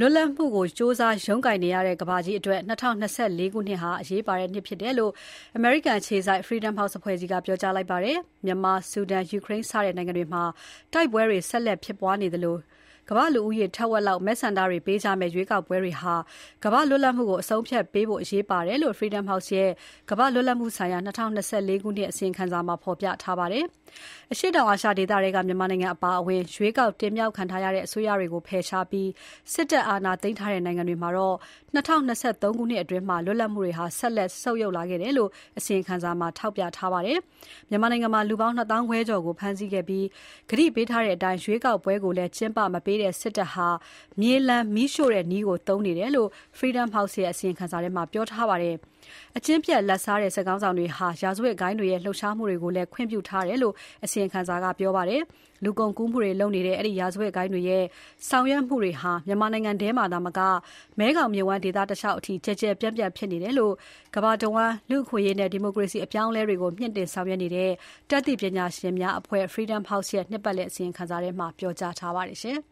လွတ်လပ်မှုကို ကြိုးစားရုန်းကန်နေရတဲ့ ကမ္ဘာကြီးအတွက် ၂၀၂၄ ခုနှစ်ဟာ အရေးပါတဲ့နှစ်ဖြစ်တယ်လို့ အမေရိကန်အခြေစိုက် Freedom House အဖွဲ့ကြီးက ပြောကြားလိုက်ပါတယ်။မြန်မာ၊ဆူဒန်၊ယူကရိန်း စတဲ့နိုင်ငံတွေမှာ တိုက်ပွဲတွေ ဆက်လက်ဖြစ်ပွားနေသလို ကမ္ဘာ့လူဦးရေထက်ဝက်လောက်မဲဆန္ဒတွေပေးကြမယ့်ရွေးကောက်ပွဲတွေဟာကမ္ဘာ့လွတ်လပ်မှုကိုအဆုံးအဖြတ်ပေးဖို့အရေးပါတယ်လို့ Freedom House ရဲ့ကမ္ဘာ့လွတ်လပ်မှုဆိုင်ရာ၂၀၂၄ခုနှစ်အစီရင်ခံစာမှာဖော်ပြထားပါတယ်။အရှေ့တောင်အာရှဒေသထဲကမြန်မာနိုင်ငံအပါအဝင်ရွေးကောက်တင်မြှောက်ခံထားရတဲ့အစိုးရတွေကိုဖယ်ရှားပြီးစစ်တပ်အာဏာသိမ်းထားတဲ့နိုင်ငံတွေမှာတော့၂၀၂၃ခုနှစ်အတွင်းလွတ်လပ်မှုတွေဆက်လက်ဆုတ်ယုတ်လာခဲ့တယ်လို့အစီရင်ခံစာမှာထောက်ပြထားပါတယ်။မြန်မာနိုင်ငံမှာလူပေါင်း၂သောင်းခွဲကျော်ကိုဖမ်းဆီးခဲ့ပြီးကတိပေးထားတဲ့အတိုင်းရွေးကောက်ပွဲကိုလည်းကျင်းပမပေးတဲ့စစ်တပ်ဟာ မြေလှန်မီးရှို့တဲ့နည်းကို သုံးနေတယ်လို့ Freedom House ရဲ့ အစီရင်ခံစာမှာ ပြောထားပါတယ်။အကျင့်ပျက်လာဘ်စားတဲ့ စစ်ခေါင်းဆောင်တွေဟာ ရာဇဝတ်ဂိုဏ်းတွေရဲ့ လှုပ်ရှားမှုတွေကိုလည်း ခွင့်ပြုထားတယ်လို့ အစီရင်ခံစာက ပြောပါတယ်။လူကုန်ကူးမှုတွေလုပ်နေတဲ့ အဲဒီ ရာဇဝတ်ဂိုဏ်းတွေရဲ့ ဆောင်ရွက်မှုတွေဟာ မြန်မာနိုင်ငံထဲမှာသာမက မဲခေါင်မြစ်ဝှမ်းဒေသတလျှောက်အထိ ကျယ်ကျယ်ပြန့်ပြန့်ဖြစ်နေတယ်လို့ ကမ္ဘာတဝန်း လူ့အခွင့်အရေးနဲ့ ဒီမိုကရေစီအပြောင်းအလဲတွေကို မြှင့်တင်ဆောင်ရွက်နေတဲ့ တတ်သိပညာရှင်များအဖွဲ့ Freedom House ရဲ့ နှစ်ပတ်လည် အစီရင်ခံစာထဲမှာ ပြောကြားထားပါတယ်။